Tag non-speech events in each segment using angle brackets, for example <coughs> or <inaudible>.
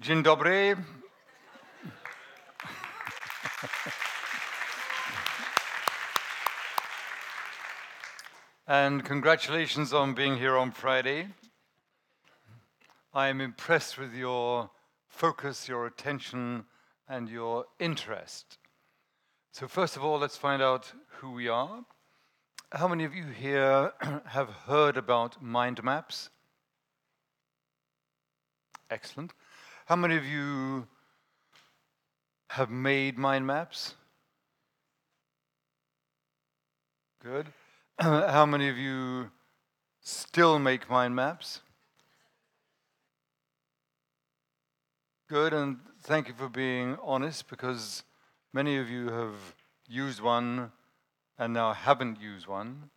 Dzień dobry. and congratulations on being here on Friday. I am impressed with your focus, your attention, and your interest. So, first of all, let's find out who we are. How many of you here <clears throat> have heard about mind maps? Excellent. How many of you have made mind maps? Good. <clears throat> How many of you still make mind maps? Good, and thank you for being honest because many of you have used one and now haven't used one.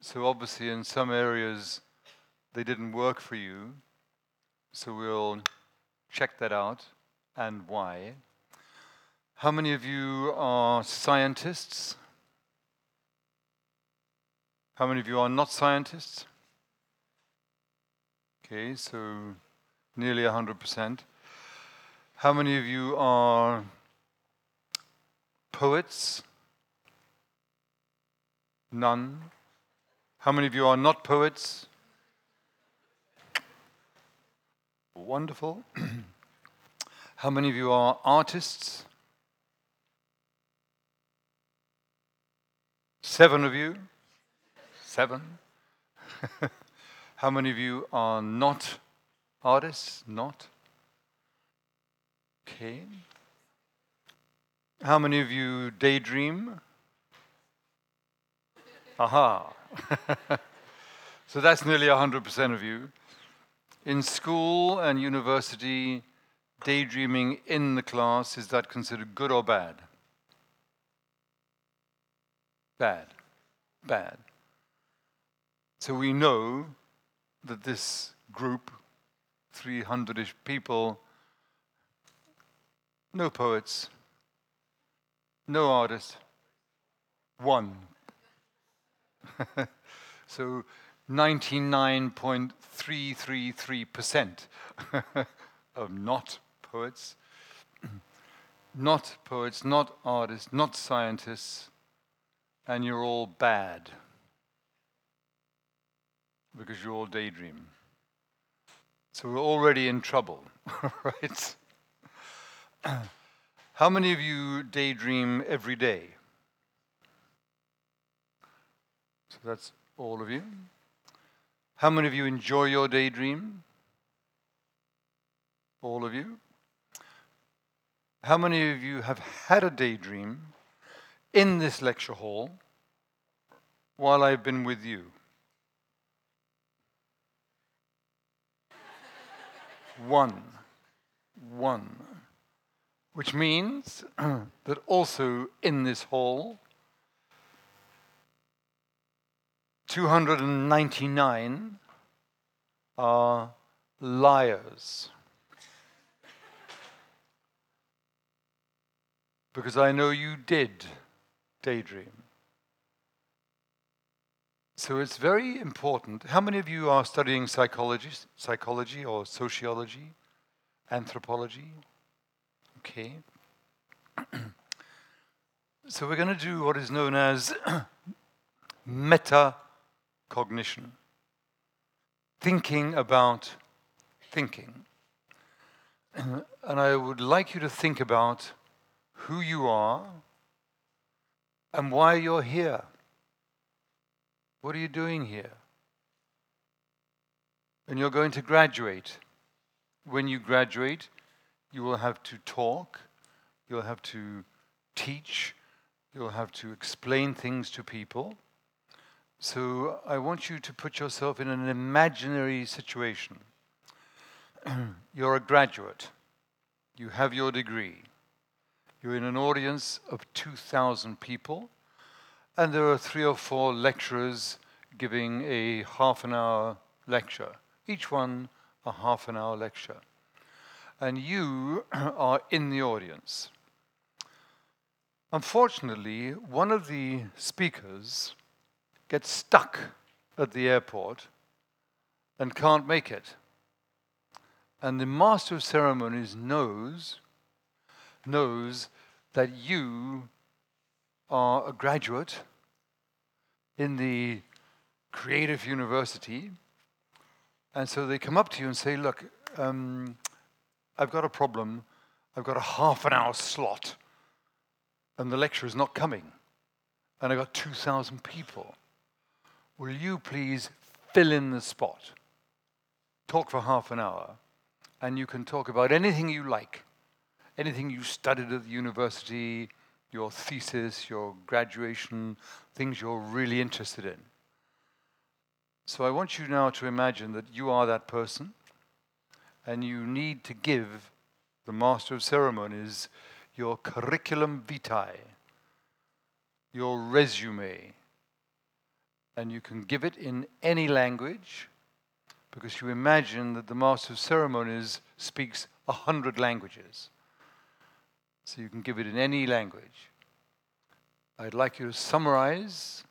So, obviously, in some areas, they didn't work for you. So, we'll check that out and why. How many of you are scientists? How many of you are not scientists? Okay, so nearly 100%. How many of you are poets? None. How many of you are not poets? Wonderful. <clears throat> How many of you are artists? Seven of you? Seven. <laughs> How many of you are not artists? Not? Okay. How many of you daydream? Aha. <laughs> so that's nearly 100% of you. In school and university, daydreaming in the class, is that considered good or bad? Bad. Bad. So we know that this group, 300 ish people, no poets, no artists, one. <laughs> so 99.333% <laughs> of not poets, <clears throat> not poets, not artists, not scientists, and you're all bad because you all daydream. So we're already in trouble, <laughs> right? <clears throat> How many of you daydream every day? So that's all of you. How many of you enjoy your daydream? All of you. How many of you have had a daydream in this lecture hall while I've been with you? One. One. Which means <clears throat> that also in this hall, 299 are liars. Because I know you did daydream. So it's very important. How many of you are studying psychology, psychology or sociology, anthropology? Okay. <clears throat> so we're going to do what is known as <clears throat> metacognition. Thinking about thinking. And I would like you to think about who you are and why you're here. What are you doing here? And you're going to graduate. When you graduate, you will have to talk, you'll have to teach, you'll have to explain things to people. So I want you to put yourself in an imaginary situation. <clears throat> You're a graduate, you have your degree, you're in an audience of 2,000 people and there are three or four lecturers giving a half an hour lecture, each one a half an hour lecture. And you <clears throat> are in the audience. Unfortunately, one of the speakers gets stuck at the airport and can't make it. And the master of ceremonies knows, knows that you are a graduate in the creative university. And so they come up to you and say, Look, um, I've got a problem. I've got a half an hour slot, and the lecture is not coming. And I've got 2,000 people. Will you please fill in the spot? Talk for half an hour, and you can talk about anything you like, anything you studied at the university, your thesis, your graduation, things you're really interested in. So I want you now to imagine that you are that person and you need to give the Master of Ceremonies your curriculum vitae, your resume. And you can give it in any language because you imagine that the Master of Ceremonies speaks a hundred languages. So you can give it in any language. I'd like you to summarize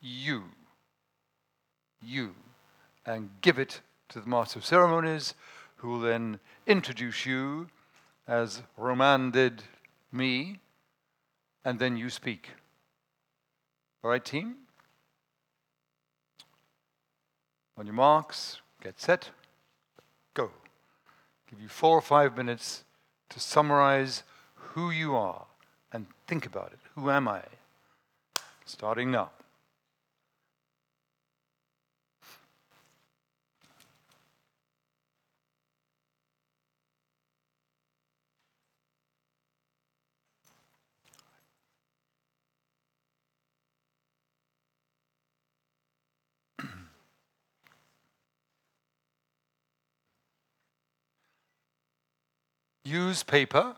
you, you, and give it to the Master of Ceremonies who will then introduce you as Roman did me, and then you speak. All right, team? On your marks, get set, go. Give you four or five minutes to summarize who you are and think about it. Who am I? Starting now. Use paper.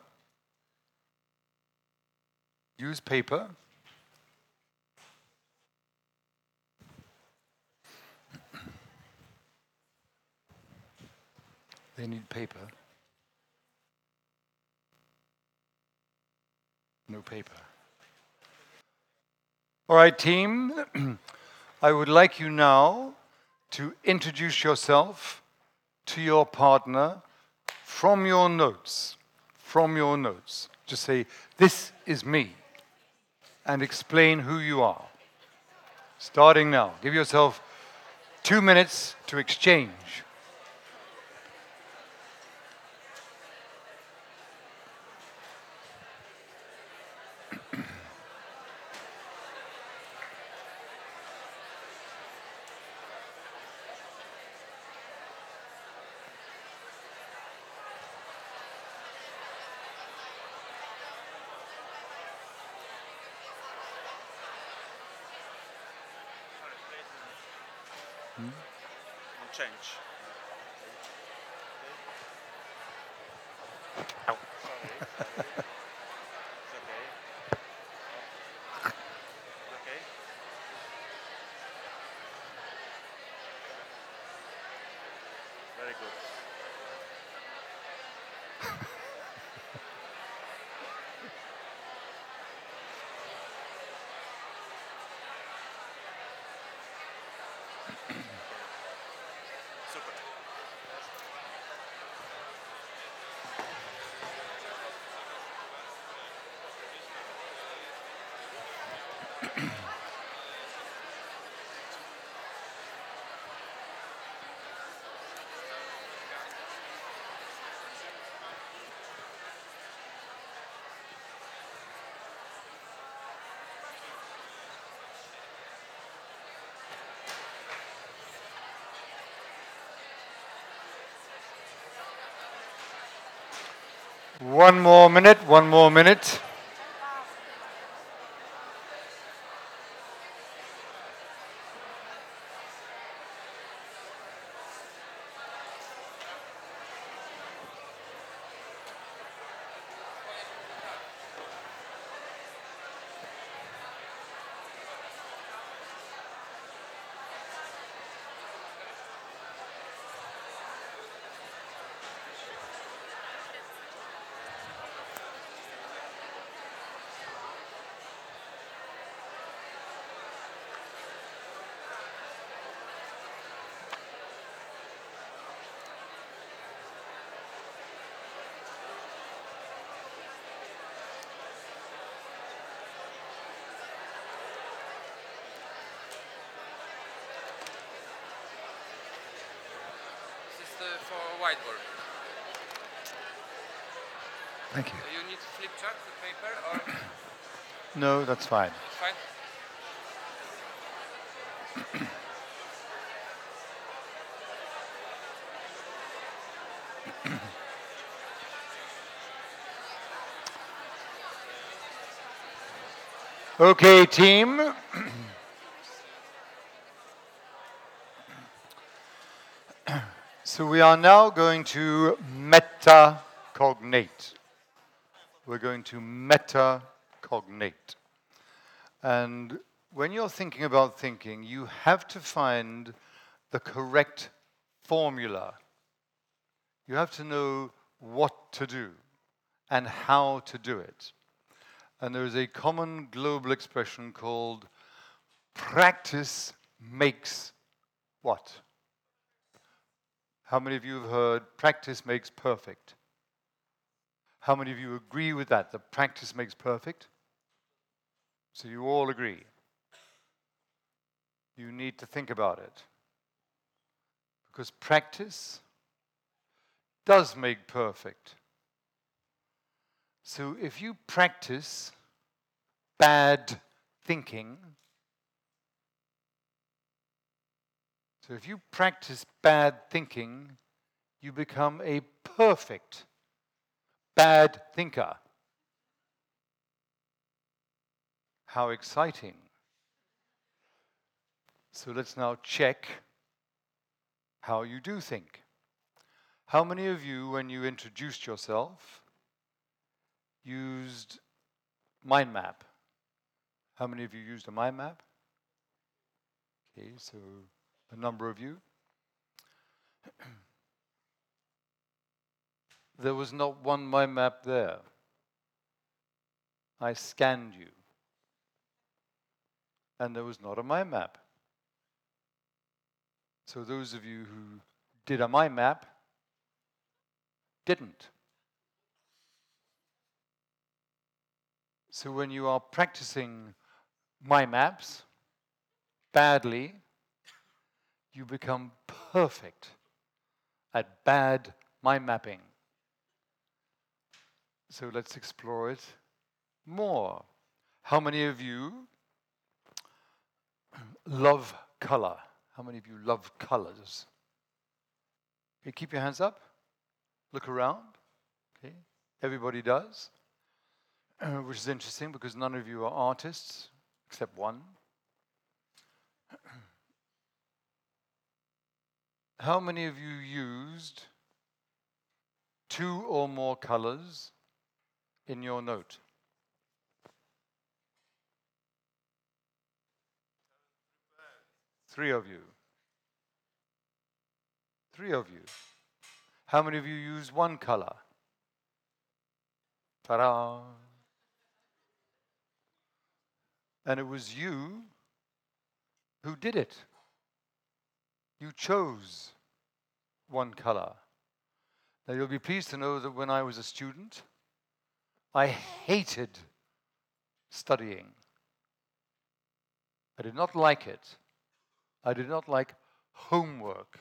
Use paper. They need paper. No paper. All right, team. <clears throat> I would like you now to introduce yourself to your partner from your notes, from your notes, just say, This is me, and explain who you are. Starting now. Give yourself two minutes to exchange. change. Ow. Sorry, sorry. It's okay. Okay. Very good. Super. One more minute, one more minute. Whiteboard. Thank you. You need flip chart, the paper, or <coughs> No, that's fine. it's fine? <coughs> Okay, team. <coughs> so we are now going to metacognate. We're going to metacognate. And when you're thinking about thinking, you have to find the correct formula. You have to know what to do and how to do it. And there is a common global expression called practice makes what? How many of you have heard practice makes perfect? How many of you agree with that? That practice makes perfect? So you all agree. You need to think about it. Because practice does make perfect. So if you practice bad thinking, so if you practice bad thinking, you become a perfect bad thinker. How exciting. So let's now check how you do think. How many of you, when you introduced yourself, used mind map? How many of you used a mind map? Okay, so a number of you. <clears throat> there was not one mind map there. I scanned you. And there was not a mind map. So those of you who did a mind map didn't. So when you are practicing mind maps badly, you become perfect at bad mind mapping. So let's explore it more. How many of you <clears throat> love color? How many of you love colors? Okay, keep your hands up. Look around. Okay, everybody does, <clears throat> which is interesting because none of you are artists except one. <clears throat> How many of you used two or more colors in your note? Three of you. Three of you. How many of you use one color? Ta-da! And it was you who did it. You chose one color. Now you'll be pleased to know that when I was a student, I hated studying. I did not like it. I did not like homework.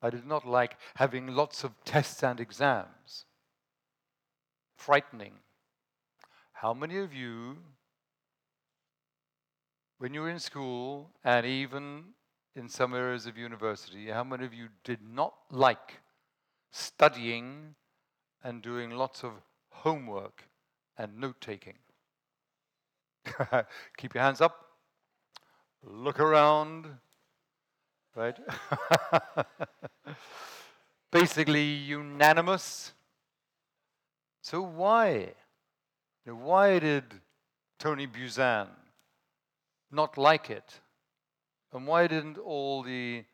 I did not like having lots of tests and exams. Frightening. How many of you, when you were in school and even in some areas of university, how many of you did not like studying and doing lots of homework and note taking? <laughs> Keep your hands up. Look around. Right? <laughs> Basically, unanimous. So, why? Why did Tony Buzan not like it? And why didn't all the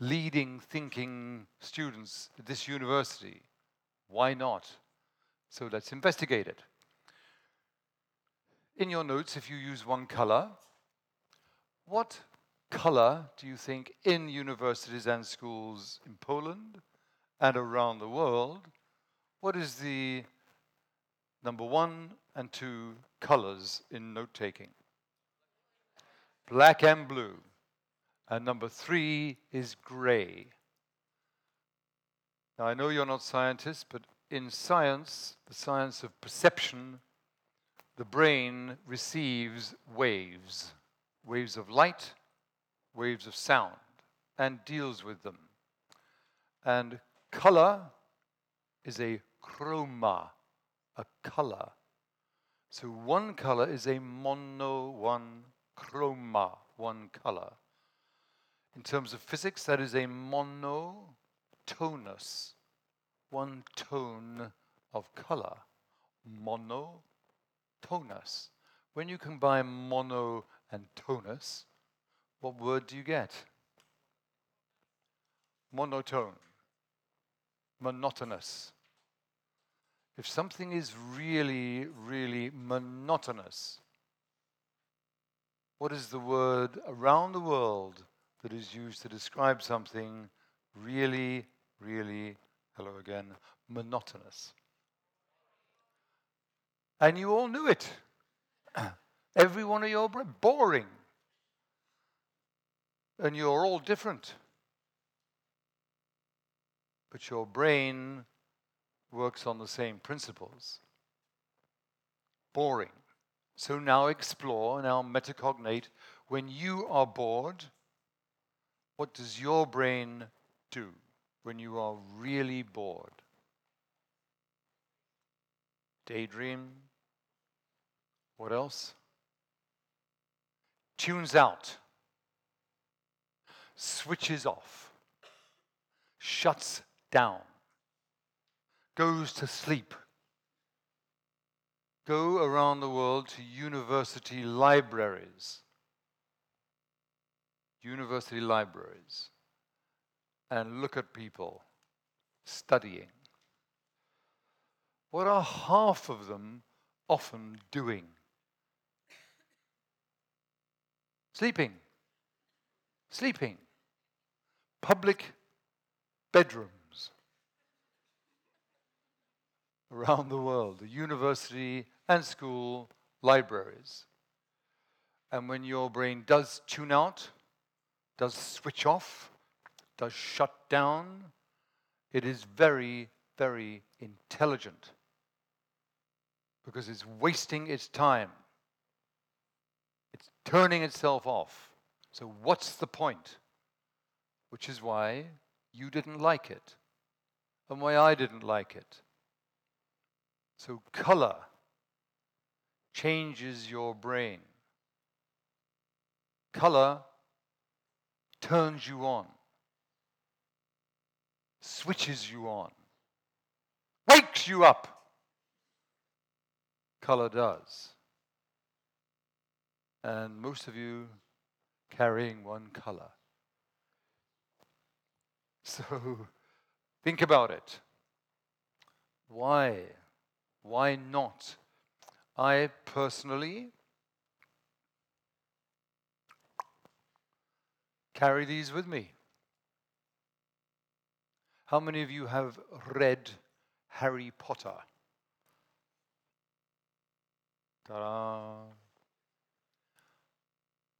leading thinking students at this university? Why not? So let's investigate it. In your notes, if you use one color, what color do you think in universities and schools in Poland and around the world, what is the number one and two colors in note taking? Black and blue. And number three is gray. Now, I know you're not scientists, but in science, the science of perception, the brain receives waves waves of light, waves of sound, and deals with them. And color is a chroma, a color. So one color is a mono, one chroma, one color. In terms of physics, that is a monotonous, one tone of color. Monotonous. When you combine mono and tonus, what word do you get? Monotone, monotonous. If something is really, really monotonous, what is the word around the world that is used to describe something really, really, hello again, monotonous? And you all knew it. <clears throat> Every one of your br- boring. And you're all different. But your brain works on the same principles. Boring. So now explore, now metacognate. When you are bored, what does your brain do when you are really bored? Daydream. What else? tunes out, switches off, shuts down, goes to sleep. Go around the world to university libraries, university libraries, and look at people studying. What are half of them often doing? Sleeping. Sleeping. Public bedrooms around the world, the university and school libraries. And when your brain does tune out, does switch off, does shut down, it is very, very intelligent because it's wasting its time it's turning itself off. So, what's the point? Which is why you didn't like it, and why I didn't like it. So, color changes your brain. Color turns you on, switches you on, wakes you up. Color does and most of you carrying one color. <laughs> So think about it. Why? Why not? I personally carry these with me. How many of you have read Harry Potter? Ta-da.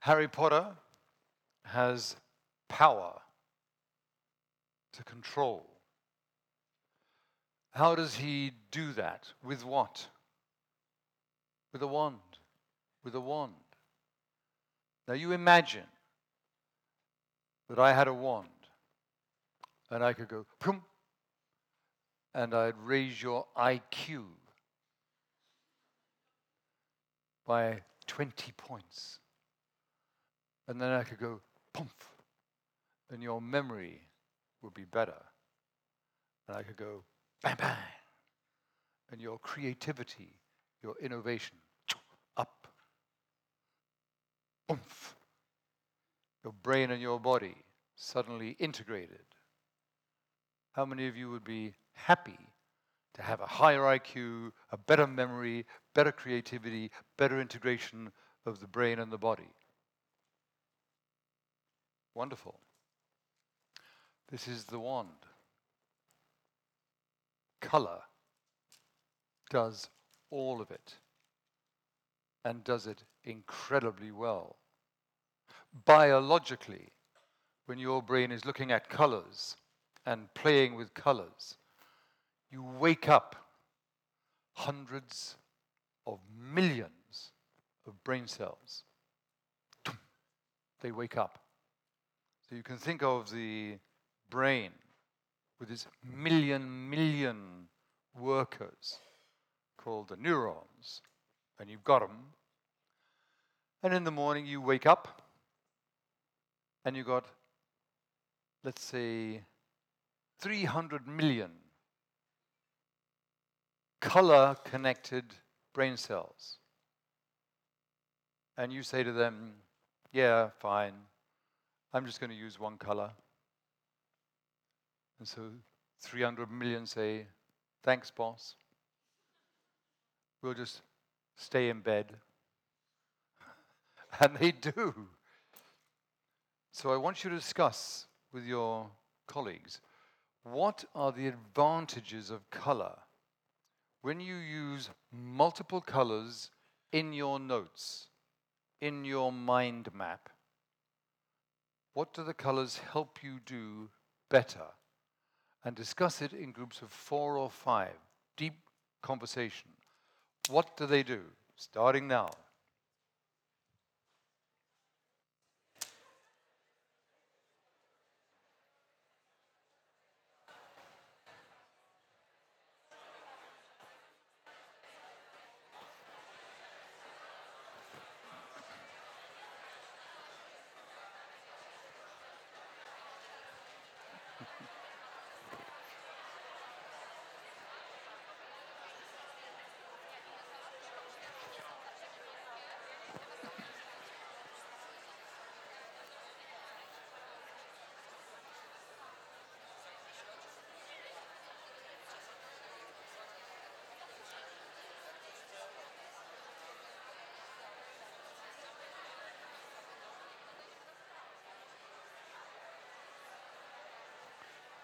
Harry Potter has power to control. How does he do that? With what? With a wand. With a wand. Now you imagine that I had a wand and I could go, Prum, and I'd raise your IQ by 20 points. And then I could go, poof, and your memory would be better. And I could go, bang, bang, and your creativity, your innovation, <tsk> up, oomph. Your brain and your body suddenly integrated. How many of you would be happy to have a higher IQ, a better memory, better creativity, better integration of the brain and the body? Wonderful. This is the wand. Color does all of it and does it incredibly well. Biologically, when your brain is looking at colors, and playing with colors, you wake up hundreds of millions of brain cells. They wake up. So you can think of the brain with its million, million workers called the neurons, and you've got them. And in the morning you wake up and you've got, let's say, 300 million color connected brain cells. And you say to them, Yeah, fine. I'm just going to use one color. And so 300 million say, Thanks, boss. We'll just stay in bed. <laughs> And they do. So I want you to discuss with your colleagues what are the advantages of color when you use multiple colors in your notes, in your mind map. What do the colors help you do better? And discuss it in groups of four or five. Deep conversation. What do they do? Starting now.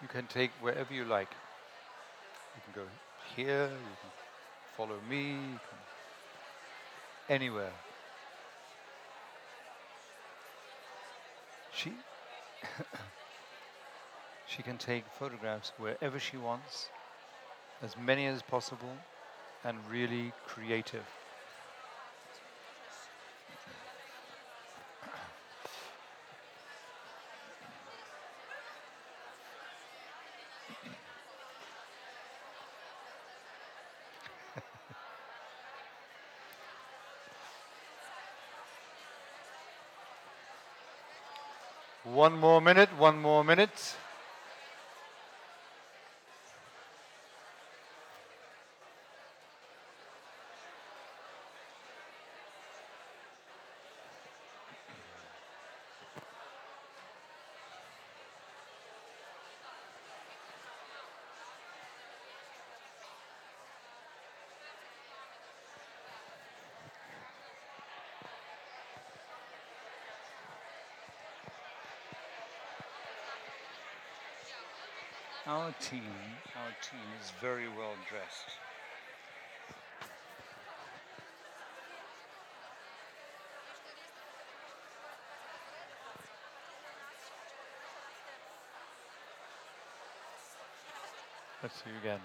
You can take wherever you like. You can go here, you can follow me, anywhere. She <laughs> she can take photographs wherever she wants, as many as possible, and really creative. One more minute, one more minute. Our team, our team is very well dressed. Let's see you again.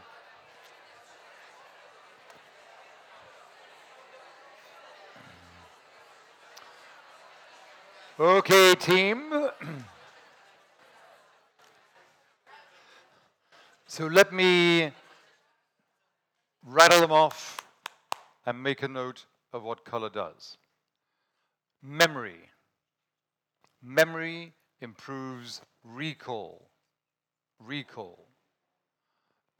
Okay, team. <clears throat> so let me rattle them off and make a note of what color does. Memory. Memory improves recall. Recall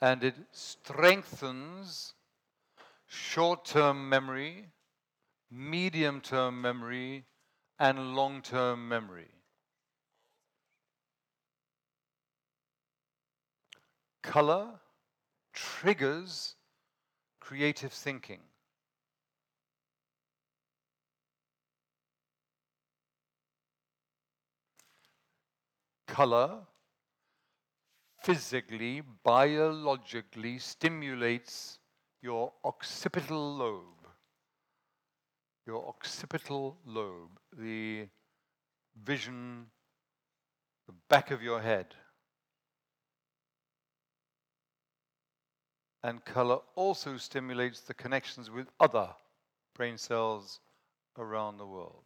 and it strengthens short term memory, medium term memory, and long term memory. Color triggers creative thinking. Color physically, biologically stimulates your occipital lobe. Your occipital lobe, the vision, the back of your head. And color also stimulates the connections with other brain cells around the world.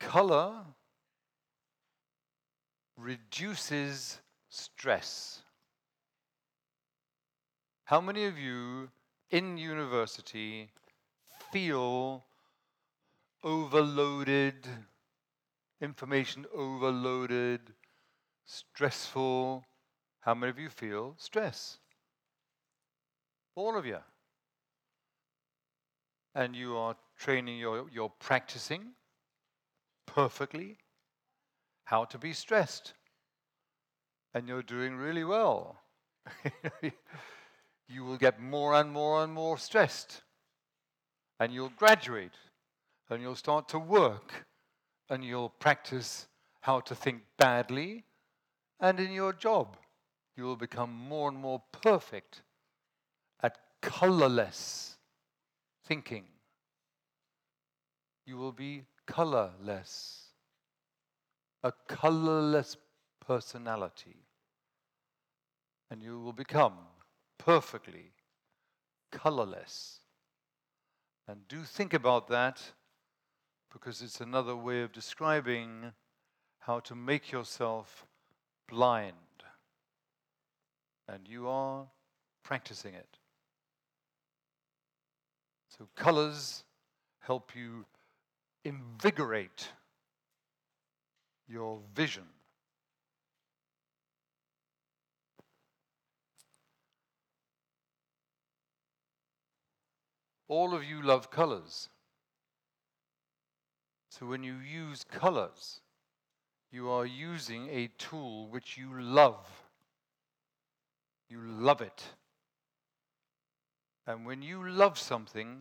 Color reduces stress. How many of you in university feel overloaded, information overloaded, stressful? How many of you feel stress? All of you. And you are training, your, you're practicing perfectly how to be stressed. And you're doing really well. <laughs> you will get more and more and more stressed. And you'll graduate. And you'll start to work. And you'll practice how to think badly. And in your job, you will become more and more perfect at colorless thinking. You will be colorless a colorless personality. And you will become perfectly colorless. And do think about that because it's another way of describing how to make yourself blind. And you are practicing it. So, colors help you invigorate your vision. All of you love colors. So when you use colors, you are using a tool which you love. You love it. And when you love something,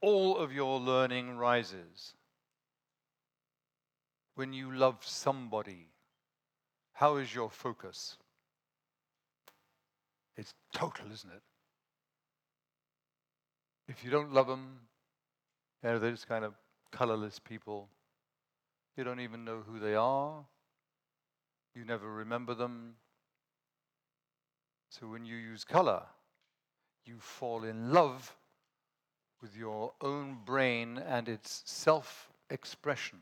all of your learning rises when you love somebody, how is your focus? It's total, isn't it? If you don't love them, they're just kind of colorless people. You don't even know who they are. You never remember them. So when you use color, you fall in love with your own brain and its self expression.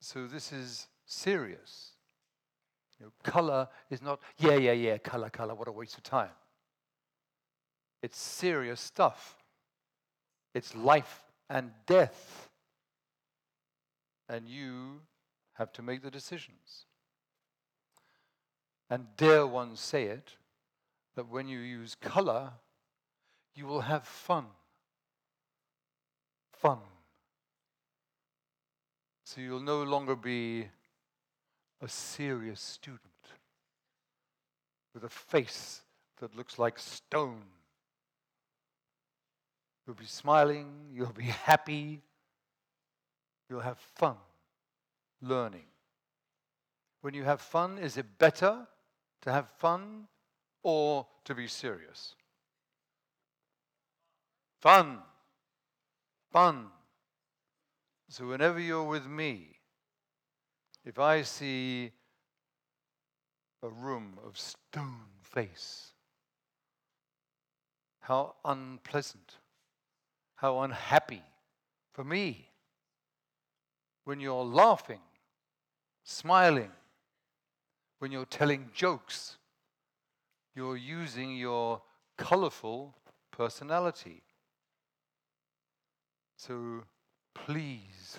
So this is serious. You know, color is not, yeah, yeah, yeah, color, color, what a waste of time. It's serious stuff. It's life and death. And you have to make the decisions. And dare one say it, that when you use color, you will have fun. Fun. So you'll no longer be a serious student with a face that looks like stone. You'll be smiling, you'll be <laughs> happy, you'll have fun learning. When you have fun, is it better to have fun or to be serious? Fun. Fun. So whenever you're with me, if I see a room of stone face, how unpleasant, how unhappy for me. When you're laughing, smiling, when you're telling jokes, you're using your colorful personality. So please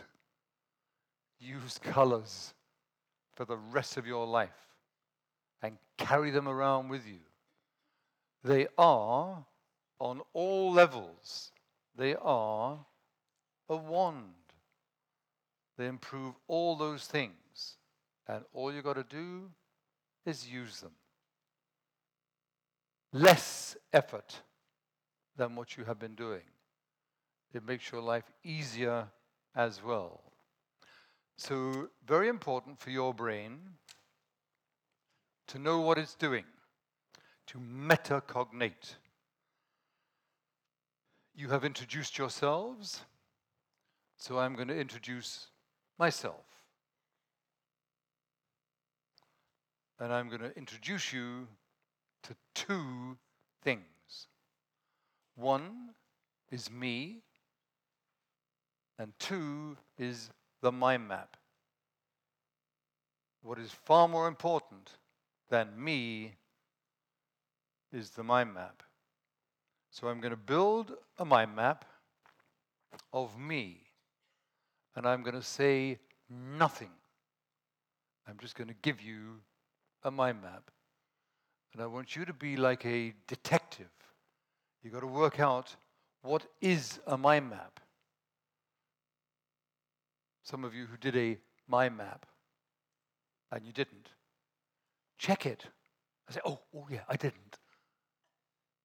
use colors for the rest of your life and carry them around with you. They are, on all levels, they are a wand. They improve all those things. And all you've got to do is use them. Less effort than what you have been doing. It makes your life easier as well. So, very important for your brain to know what it's doing, to metacognate. You have introduced yourselves, so I'm going to introduce myself. And I'm going to introduce you to two things. One is me, and two is the mind map. What is far more important than me is the mind map. So I'm going to build a mind map of me, and I'm going to say nothing. I'm just going to give you a mind map. And I want you to be like a detective. You've got to work out what is a mind map. Some of you who did a mind map and you didn't, check it. I say, oh, oh yeah, I didn't.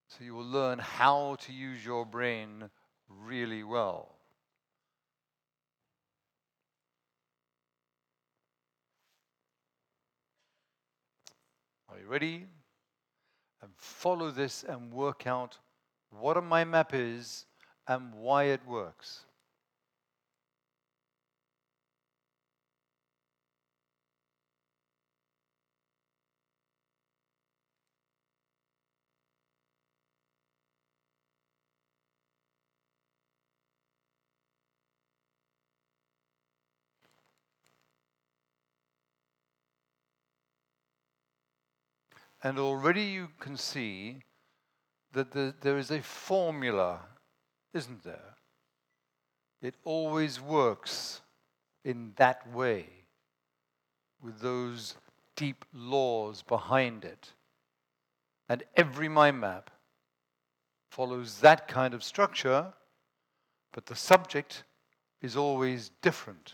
So you will learn how to use your brain really well. Are you ready? And follow this and work out what a mind map is and why it works. And already you can see that the, there is a formula, isn't there? It always works in that way, with those deep laws behind it. And every mind map follows that kind of structure, but the subject is always different.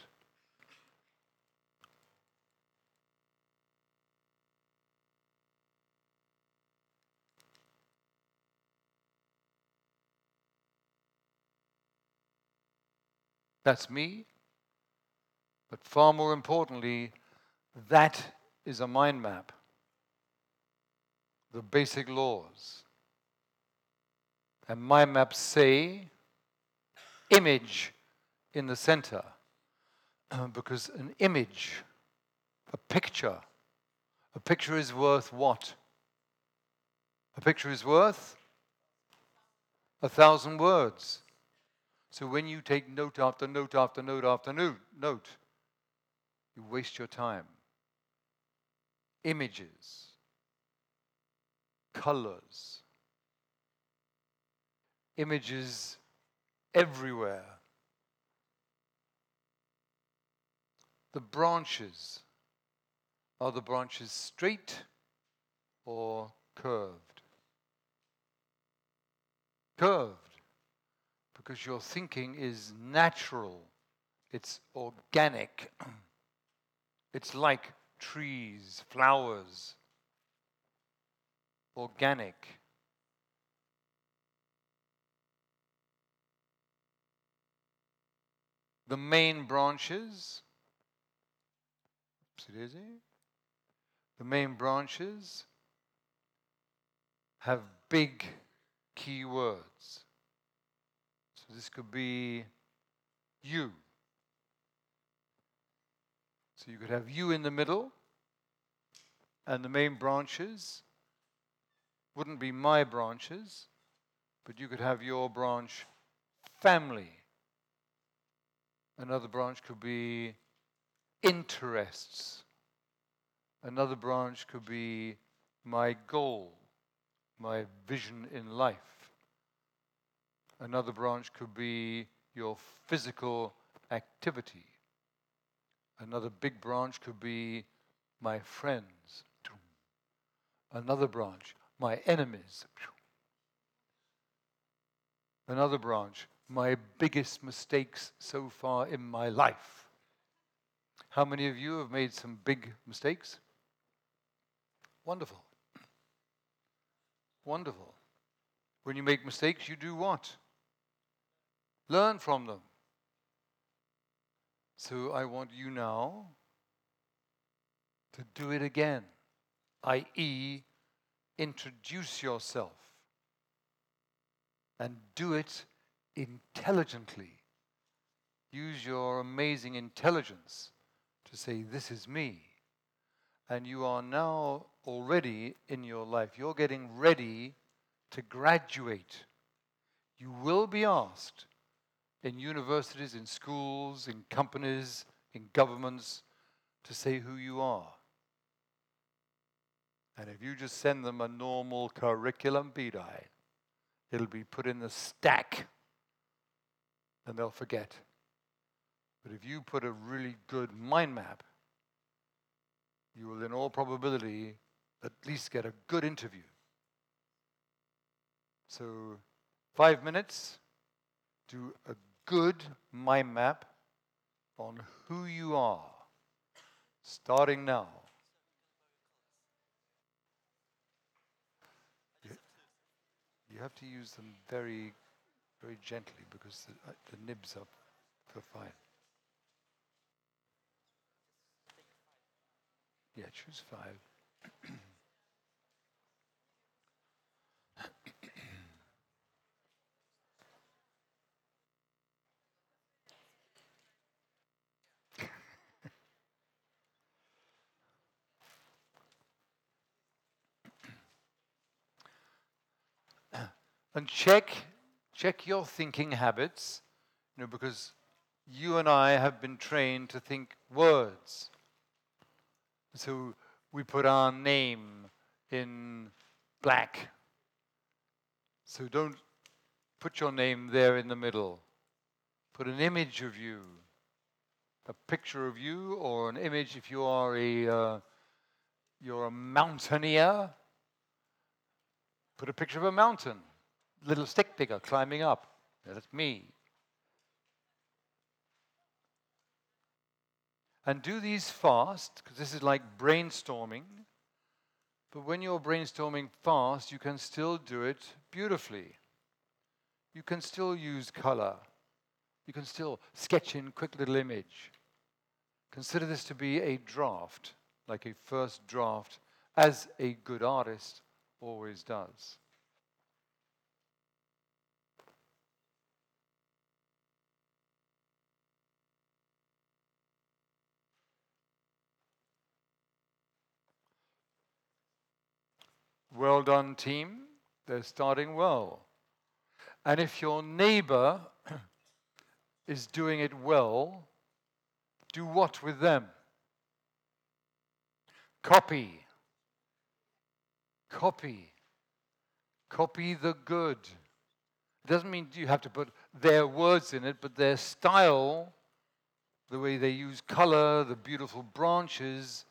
That's me. But far more importantly, that is a mind map. The basic laws. And mind maps say image in the center. <clears throat> because an image, a picture, a picture is worth what? A picture is worth a thousand words. So when you take note after note after note after note, note, you waste your time. Images, colors, images everywhere. The branches are the branches straight or curved? Curved because your thinking is natural, it's organic, <clears throat> it's like trees, flowers, organic. The main branches, the main branches have big key words this could be you. So you could have you in the middle, and the main branches wouldn't be my branches, but you could have your branch family. Another branch could be interests. Another branch could be my goal, my vision in life. Another branch could be your physical activity. Another big branch could be my friends. Another branch, my enemies. Another branch, my biggest mistakes so far in my life. How many of you have made some big mistakes? Wonderful. Wonderful. When you make mistakes, you do what? Learn from them. So I want you now to do it again, i.e., introduce yourself and do it intelligently. Use your amazing intelligence to say, This is me. And you are now already in your life, you're getting ready to graduate. You will be asked in universities, in schools, in companies, in governments to say who you are. And if you just send them a normal curriculum vitae, it'll be put in the stack and they'll forget. But if you put a really good mind map, you will, in all probability, at least get a good interview. So, five minutes, do a good mind map on who you are, starting now. You, have to use them very, very gently because the, uh, the nibs are, for fine. Yeah, choose five. <clears throat> and check check your thinking habits you know because you and i have been trained to think words. So we put our name in black. So don't put your name there in the middle. Put an image of you a picture of you or an image if you are a uh, you're a mountaineer put a picture of a mountain little stick figure climbing up. That's me. And do these fast, because this is like brainstorming. But when you're brainstorming fast, you can still do it beautifully. You can still use color. You can still sketch in quick little image. Consider this to be a draft, like a first draft, as a good artist always does. Well done, team. They're starting well. And if your neighbor <clears throat> is doing it well, do what with them? Copy. Copy. Copy the good. It doesn't mean you have to put their words in it, but their style, the way they use color, the beautiful branches,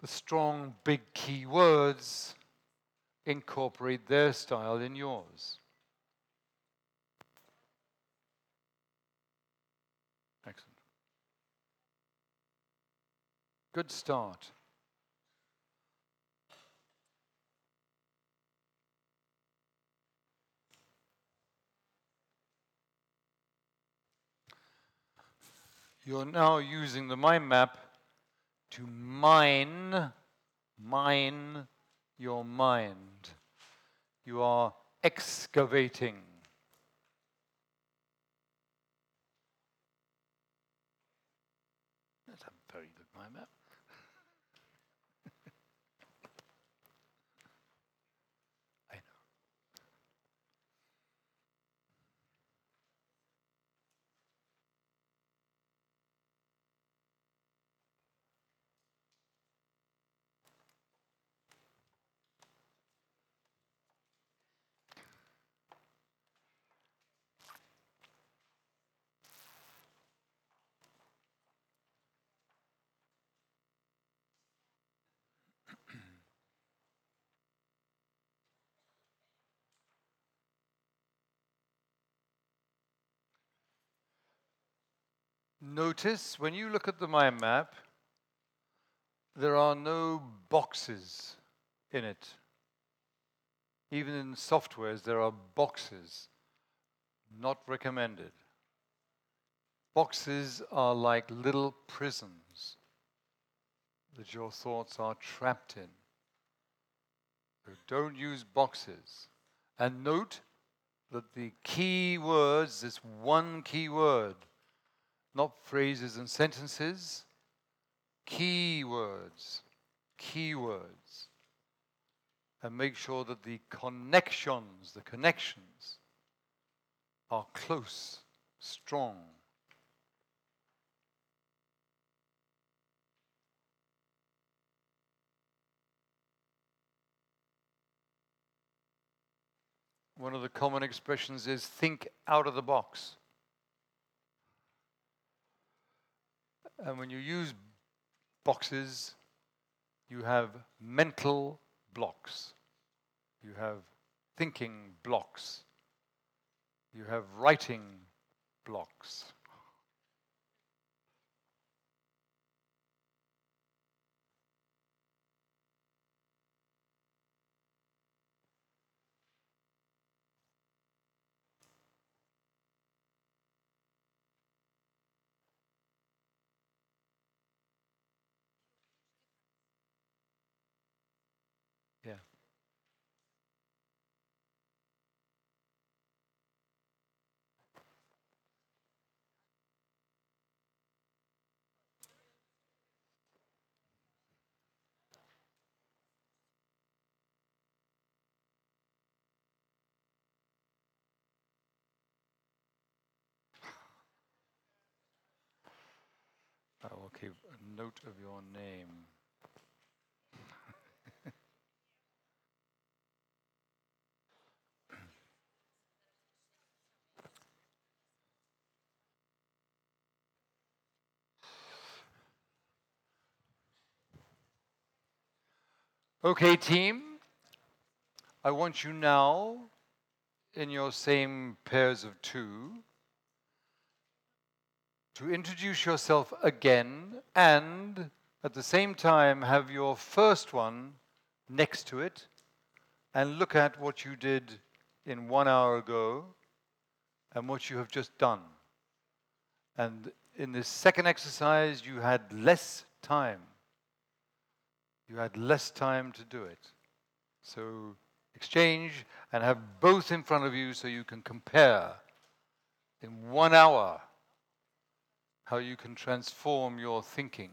the strong, big key words, incorporate their style in yours. Excellent. Good start. You're now using the mind map to mine, mine your mind. You are excavating. That's a very good mind map. I know. Notice when you look at the mind map, there are no boxes in it. Even in softwares, there are boxes. Not recommended. Boxes are like little prisons that your thoughts are trapped in. So don't use boxes. And note that the key words, this one key word, not phrases and sentences, key words. keywords and make sure that the connections, the connections, are close, strong. One of the common expressions is think out of the box. And when you use boxes, you have mental blocks, you have thinking blocks, you have writing blocks. Yeah. I will keep a note of your name. Okay, team. I want you now, in your same pairs of two, to introduce yourself again and at the same time have your first one next to it and look at what you did in one hour ago and what you have just done. And in this second exercise, you had less time. You had less time to do it. So exchange and have both in front of you so you can compare in one hour how you can transform your thinking.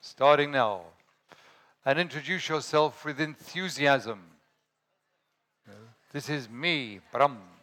Starting now. And introduce yourself with enthusiasm. This is me, Brahm.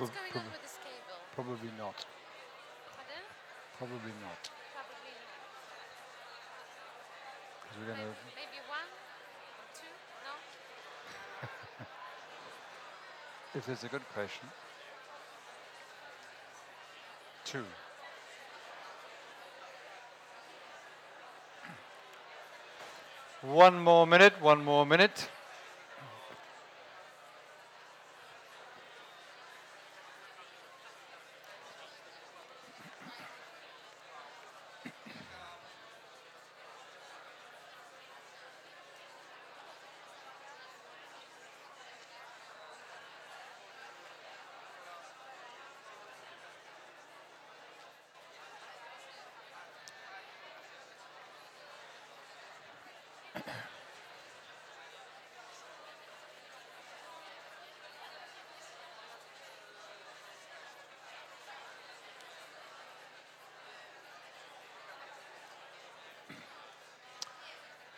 What's going on with this cable? Probably not. Pardon? Probably not. Probably not. 'Cause we're gonna. maybe one or two? No? <laughs> If there's a good question. Two. <clears throat> One more minute, one more minute.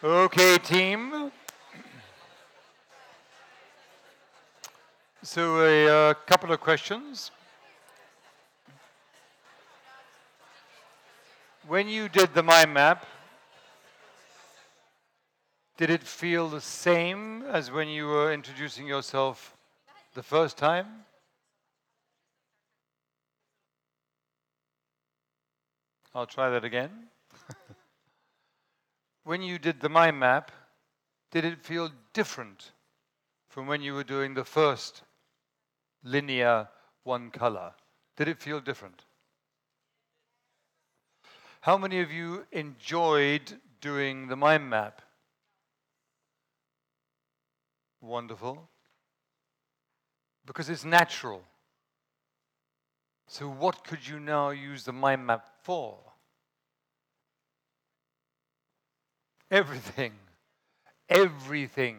Okay, team. So, a uh, couple of questions. When you did the mind map, did it feel the same as when you were introducing yourself the first time? I'll try that again. <laughs> when you did the mind map, did it feel different from when you were doing the first linear one color? Did it feel different? How many of you enjoyed doing the mind map? Wonderful. Because it's natural. So, what could you now use the mind map for? Everything. Everything.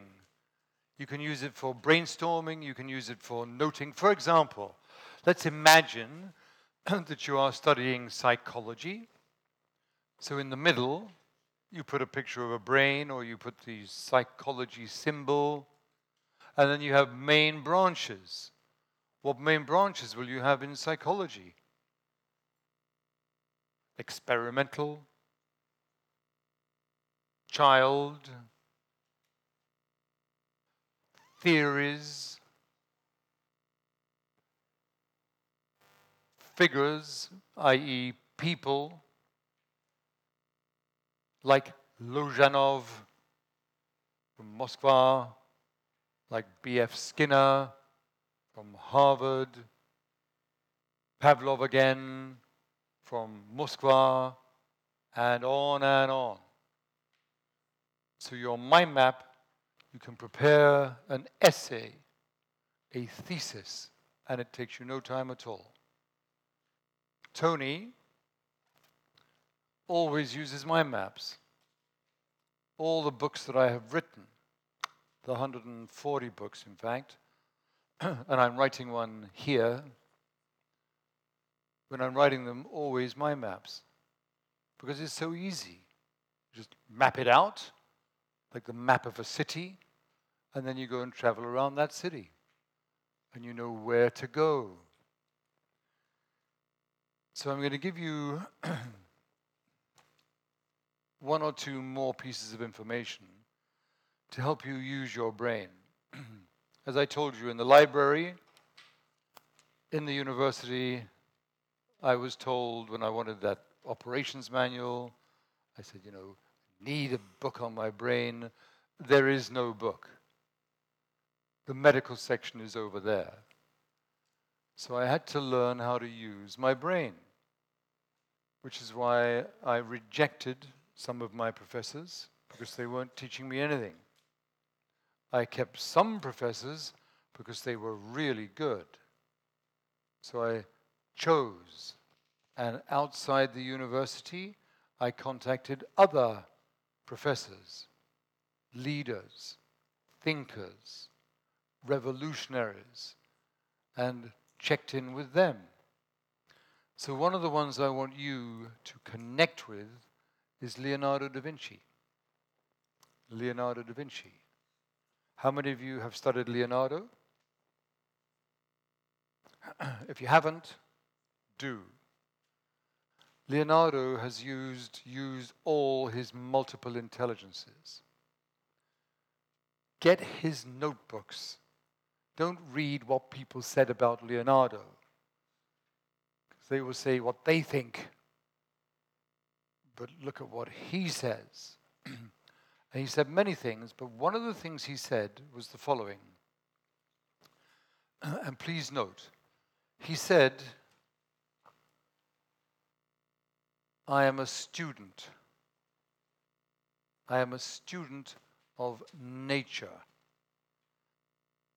You can use it for brainstorming, you can use it for noting. For example, let's imagine <clears throat> that you are studying psychology. So, in the middle, you put a picture of a brain or you put the psychology symbol, and then you have main branches. What main branches will you have in psychology? Experimental, child, theories, figures, i.e., people, like Lozanov from Moscow, like B.F. Skinner from Harvard, Pavlov again from Moscow, and on and on. So, your mind map, you can prepare an essay, a thesis, and it takes you no time at all. Tony always uses mind maps. All the books that I have written, the 140 books, in fact, <clears throat> and I'm writing one here. When I'm writing them, always mind maps. Because it's so easy. Just map it out, like the map of a city, and then you go and travel around that city. And you know where to go. So I'm going to give you <clears throat> one or two more pieces of information to help you use your brain. <clears throat> As I told you in the library, in the university, I was told when I wanted that operations manual, I said, you know, need a book on my brain. There is no book. The medical section is over there. So I had to learn how to use my brain, which is why I rejected some of my professors because they weren't teaching me anything. I kept some professors because they were really good. So I chose. And outside the university, I contacted other professors, leaders, thinkers, revolutionaries, and checked in with them. So, one of the ones I want you to connect with is Leonardo da Vinci. Leonardo da Vinci. How many of you have studied Leonardo? <clears throat> if you haven't, do. Leonardo has used, used all his multiple intelligences. Get his notebooks. Don't read what people said about Leonardo. 'Cause they will say what they think. But look at what he says. <clears throat> and he said many things, but one of the things he said was the following. <clears throat> and please note, he said, I am a student. I am a student of nature.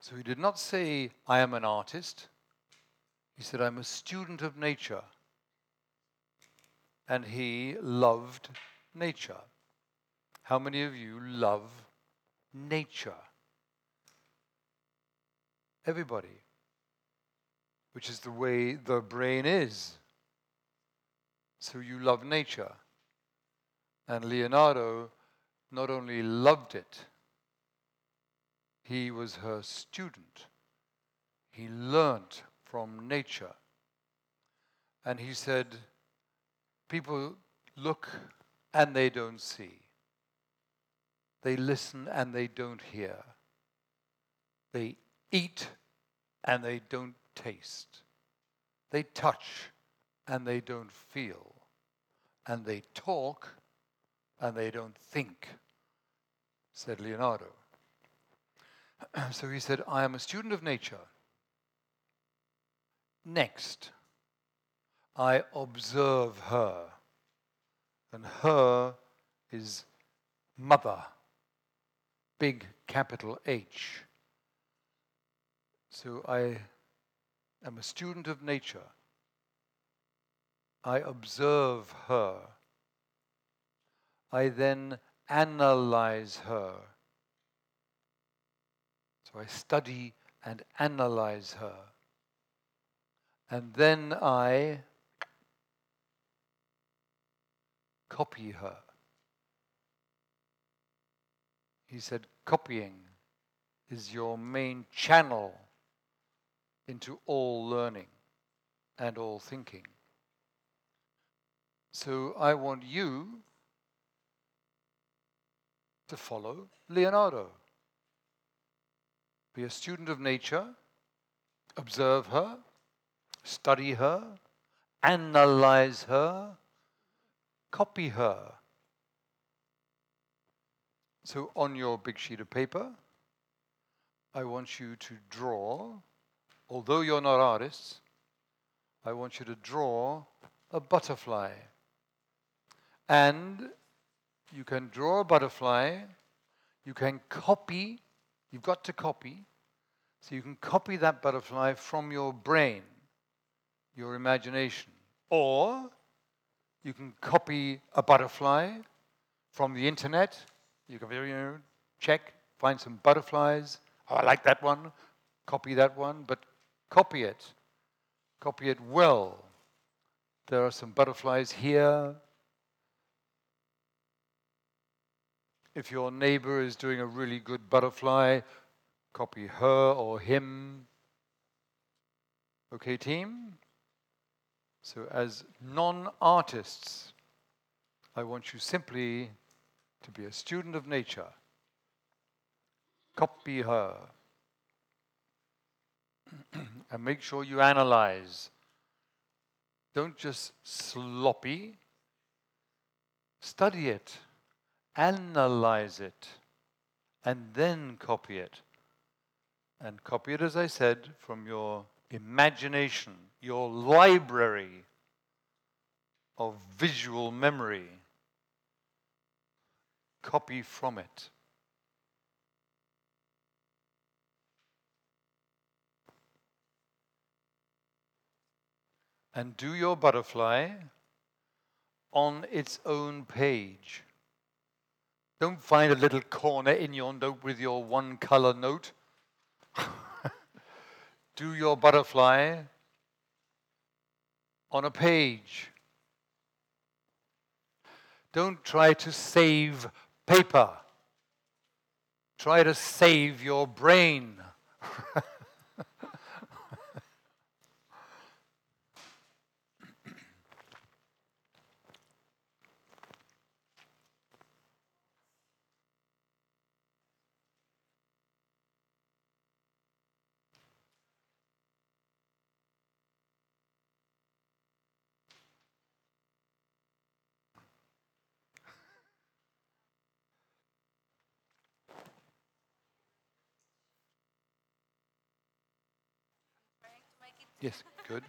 So he did not say, I am an artist. He said, I'm a student of nature. And he loved nature. How many of you love nature? Everybody. Which is the way the brain is. So you love nature. And Leonardo not only loved it, he was her student. He learnt from nature. And he said, People look and they don't see. They listen and they don't hear. They eat and they don't taste. They touch and they don't feel. And they talk and they don't think, said Leonardo. <clears throat> so he said, I am a student of nature. Next, I observe her. And her is mother, big capital H. So I am a student of nature. I observe her. I then analyze her. So I study and analyze her. And then I copy her. He said, copying is your main channel into all learning and all thinking. So I want you to follow Leonardo. Be a student of nature, observe her, study her, analyze her, copy her. So on your big sheet of paper, I want you to draw, although you're not artists, I want you to draw a butterfly. And you can draw a butterfly, you can copy, you've got to copy, so you can copy that butterfly from your brain, your imagination. Or you can copy a butterfly from the internet. You can you know, check, find some butterflies. Oh, I like that one. Copy that one, but copy it. Copy it well. There are some butterflies here. If your neighbor is doing a really good butterfly, copy her or him. Okay, team? So, as non artists, I want you simply to be a student of nature. Copy her. <clears throat> and make sure you analyze. Don't just sloppy. Study it, analyze it, and then copy it. And copy it, as I said, from your imagination, your library of visual memory. Copy from it. And do your butterfly on its own page. Don't find a little corner in your note with your one color note. <laughs> do your butterfly on a page. Don't try to save paper. Try to save your brain. <laughs> Yes, good.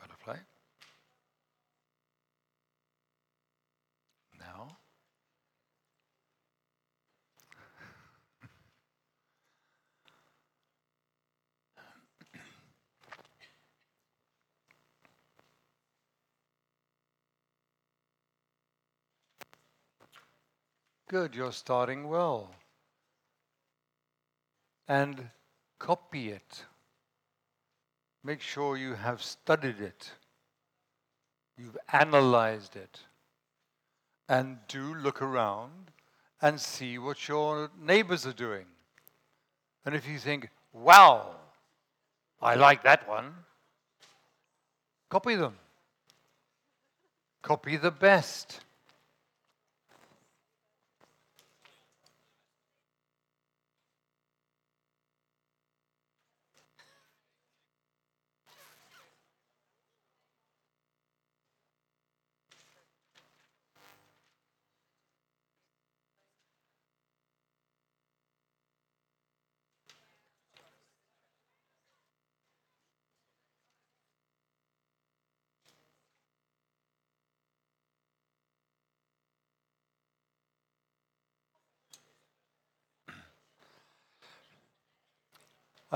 Butterfly. Now. Good, you're starting well. And copy it. Make sure you have studied it. You've analyzed it. And do look around and see what your neighbors are doing. And if you think, wow, I like that one, copy them. Copy the best.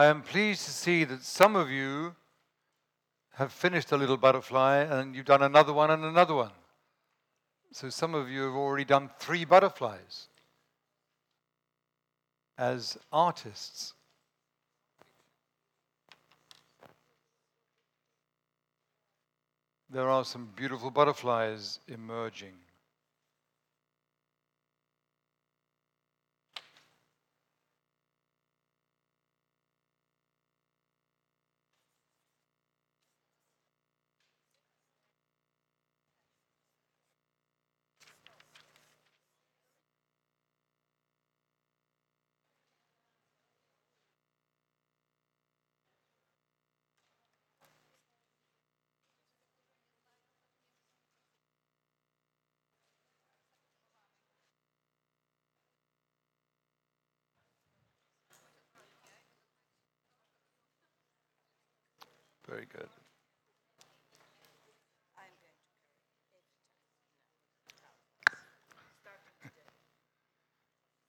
I am pleased to see that some of you have finished a little butterfly and you've done another one and another one. So some of you have already done three butterflies as artists. There are some beautiful butterflies emerging. Very good.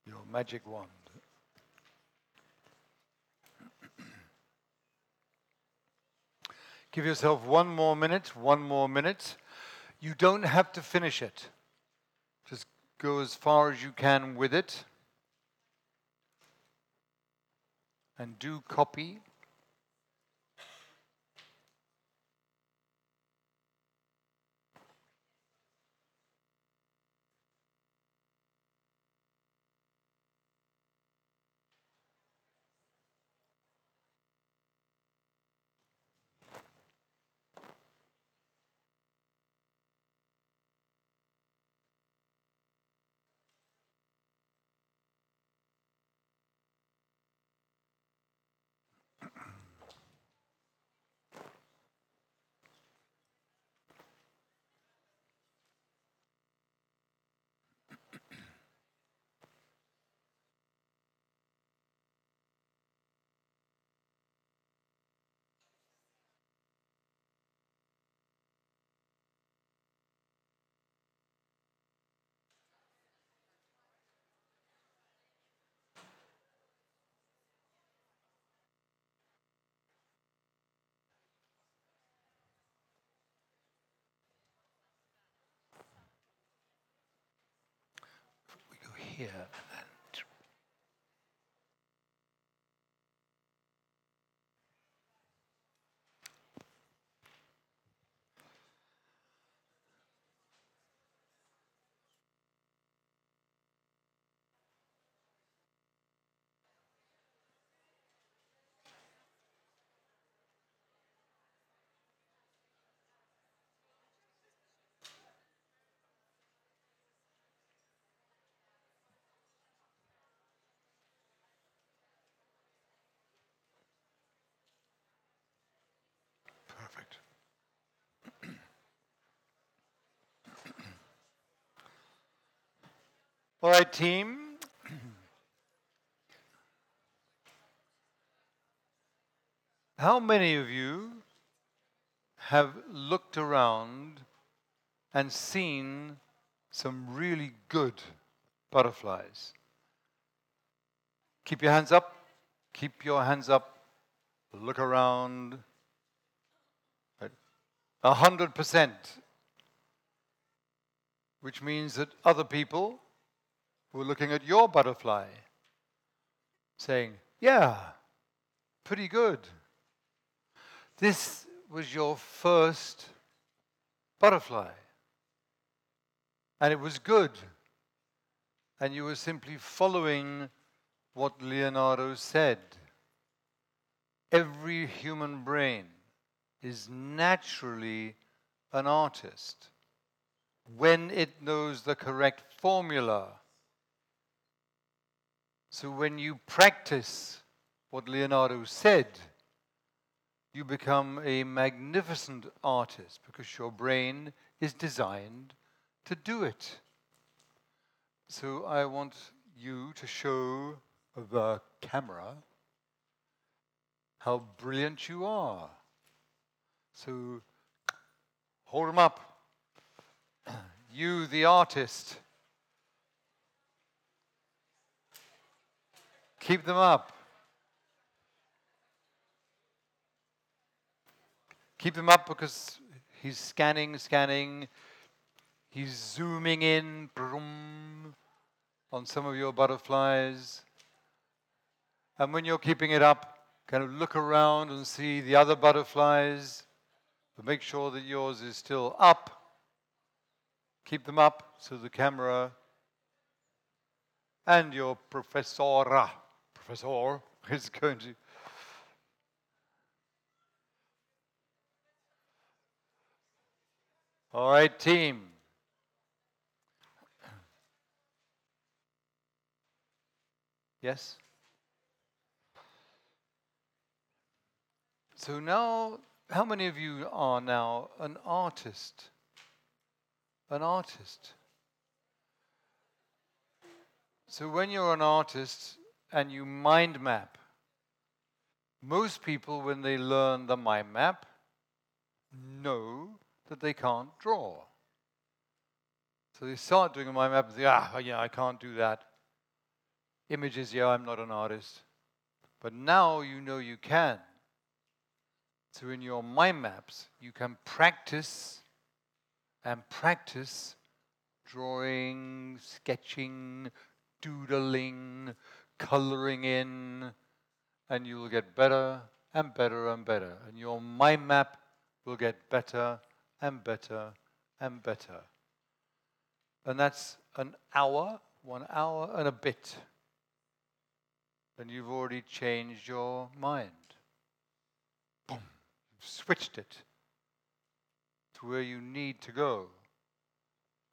Your magic wand. Give yourself one more minute, one more minute. You don't have to finish it. Just go as far as you can with it. And do copy. We go here All right, team. How many of you have looked around and seen some really good butterflies? Keep your hands up. Keep your hands up. Look around. A hundred percent, which means that other people were looking at your butterfly, saying, Yeah, pretty good. This was your first butterfly. And it was good. And you were simply following what Leonardo said. Every human brain is naturally an artist when it knows the correct formula. So when you practice what Leonardo said, you become a magnificent artist because your brain is designed to do it. So I want you to show the camera how brilliant you are. So hold them up. <clears throat> You, the artist. Keep them up. Keep them up because he's scanning, scanning. He's zooming in brum, on some of your butterflies. And when you're keeping it up, kind of look around and see the other butterflies, but make sure that yours is still up. Keep them up so the camera and your professora, professor, is going to. All right, team. Yes? So now, how many of you are now an artist? An artist. So when you're an artist and you mind map, most people, when they learn the mind map, know that they can't draw. So they start doing a mind map and say, ah, yeah, I can't do that. Images, yeah, I'm not an artist. But now you know you can. So in your mind maps, you can practice and practice drawing, sketching, doodling, coloring in, and you will get better and better and better. And your mind map will get better and better and better. And that's an hour, one hour and a bit. And you've already changed your mind Boom! switched it to where you need to go.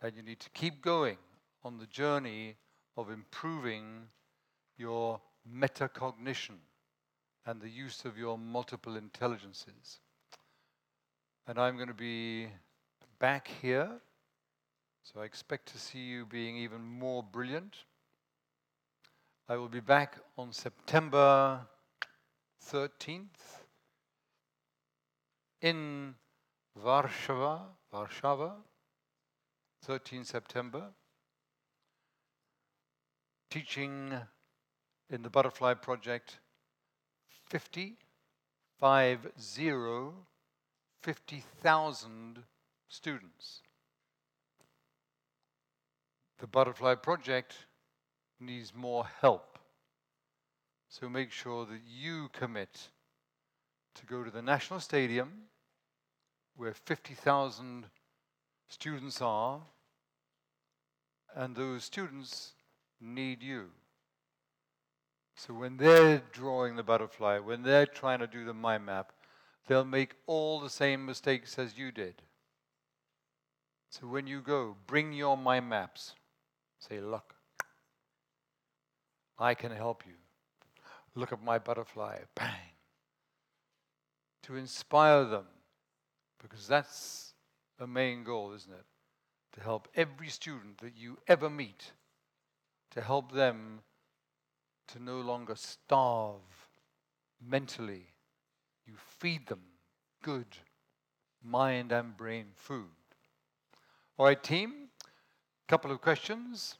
And you need to keep going on the journey of improving your metacognition and the use of your multiple intelligences. And I'm going to be back here, so I expect to see you being even more brilliant. I will be back on September 13th in Warsaw, Warsaw, 13 September, teaching in the Butterfly Project 50, 5 0, 50,000 students. The Butterfly Project needs more help. So make sure that you commit to go to the National Stadium where 50,000 students are, and those students need you. So when they're drawing the butterfly, when they're trying to do the mind map, they'll make all the same mistakes as you did. So when you go, bring your mind maps. Say, look, I can help you. Look at my butterfly. Bang to inspire them, because that's a main goal, isn't it? To help every student that you ever meet, to help them to no longer starve mentally. You feed them good mind and brain food. All right, team, a couple of questions,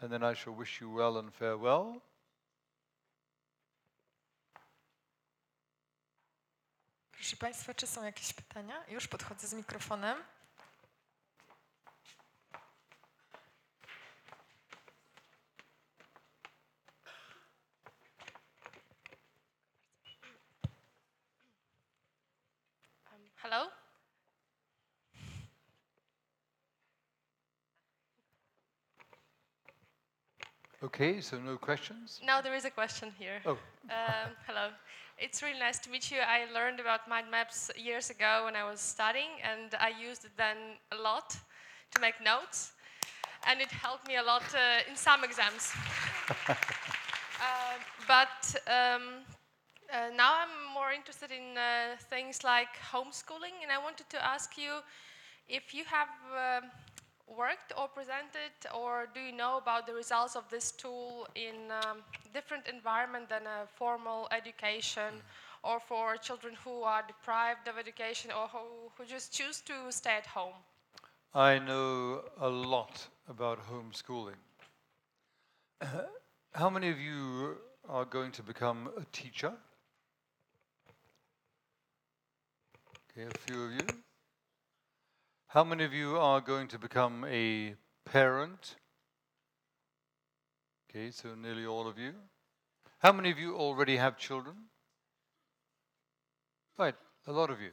and then I shall wish you well and farewell. Proszę Państwa, czy są jakieś pytania? Już podchodzę z mikrofonem. Um, hello? Okay, so no questions? Now there is a question here. Oh, Um, <laughs> hello. It's really nice to meet you. I learned about mind maps years ago when I was studying, and I used it then a lot to make notes, and it helped me a lot uh, in some exams. <laughs> uh, but um, uh, now I'm more interested in uh, things like homeschooling, and I wanted to ask you if you have um worked or presented, or do you know about the results of this tool in um, different environment than a formal education, or for children who are deprived of education or who, who just choose to stay at home? I know a lot about homeschooling. <clears throat> How many of you are going to become a teacher? Okay, a few of you. How many of you are going to become a parent? Okay, so nearly all of you. How many of you already have children? Right, a lot of you.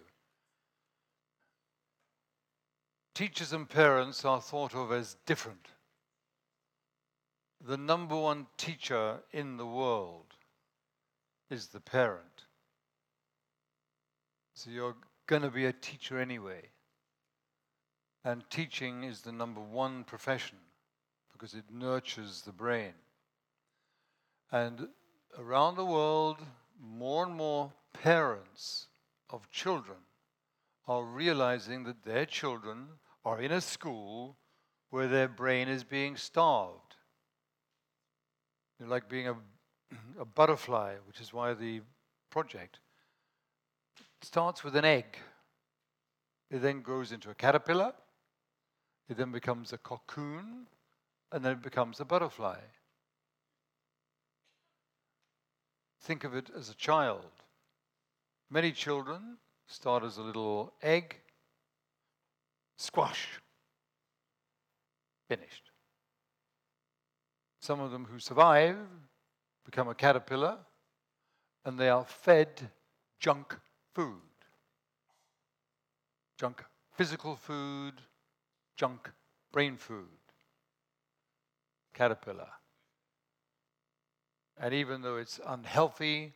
Teachers and parents are thought of as different. The number one teacher in the world is the parent. So you're going to be a teacher anyway. And teaching is the number one profession because it nurtures the brain. And around the world, more and more parents of children are realizing that their children are in a school where their brain is being starved. They're like being a, <clears throat> a butterfly, which is why the project starts with an egg. It then grows into a caterpillar. It then becomes a cocoon, and then it becomes a butterfly. Think of it as a child. Many children start as a little egg, squash, finished. Some of them who survive become a caterpillar, and they are fed junk food. Junk physical food, junk brain food. Caterpillar. And even though it's unhealthy,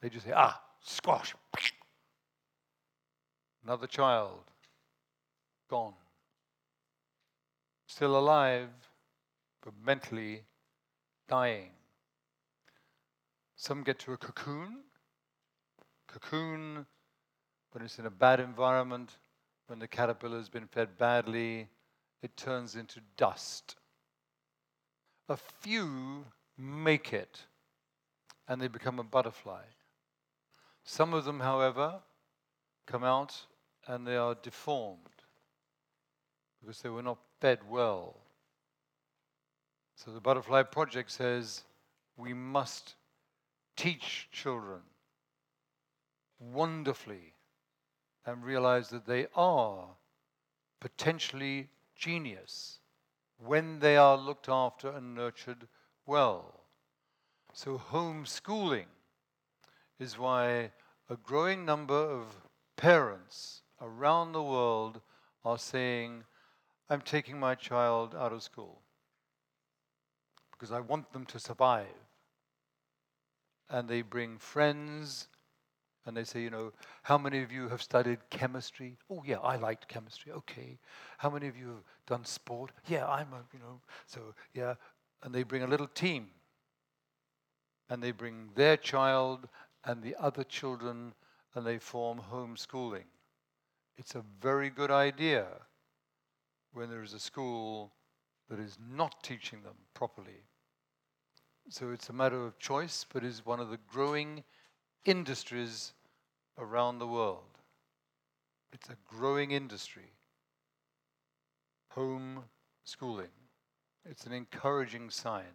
they just say, ah, squash. Another child, gone. Still alive, but mentally dying. Some get to a cocoon. Cocoon, when it's in a bad environment, when the caterpillar has been fed badly, it turns into dust. A few make it and they become a butterfly. Some of them, however, come out and they are deformed because they were not fed well. So the Butterfly Project says we must teach children wonderfully and realize that they are potentially genius when they are looked after and nurtured well. So, homeschooling is why a growing number of parents around the world are saying, I'm taking my child out of school because I want them to survive. And they bring friends and they say, you know, how many of you have studied chemistry? Oh, yeah, I liked chemistry. Okay. How many of you have done sport? Yeah, I'm a, you know, so yeah. And they bring a little team. And they bring their child and the other children and they form homeschooling. It's a very good idea when there is a school that is not teaching them properly. So it's a matter of choice, but is one of the growing industries around the world. It's a growing industry. Home schooling. It's an encouraging sign.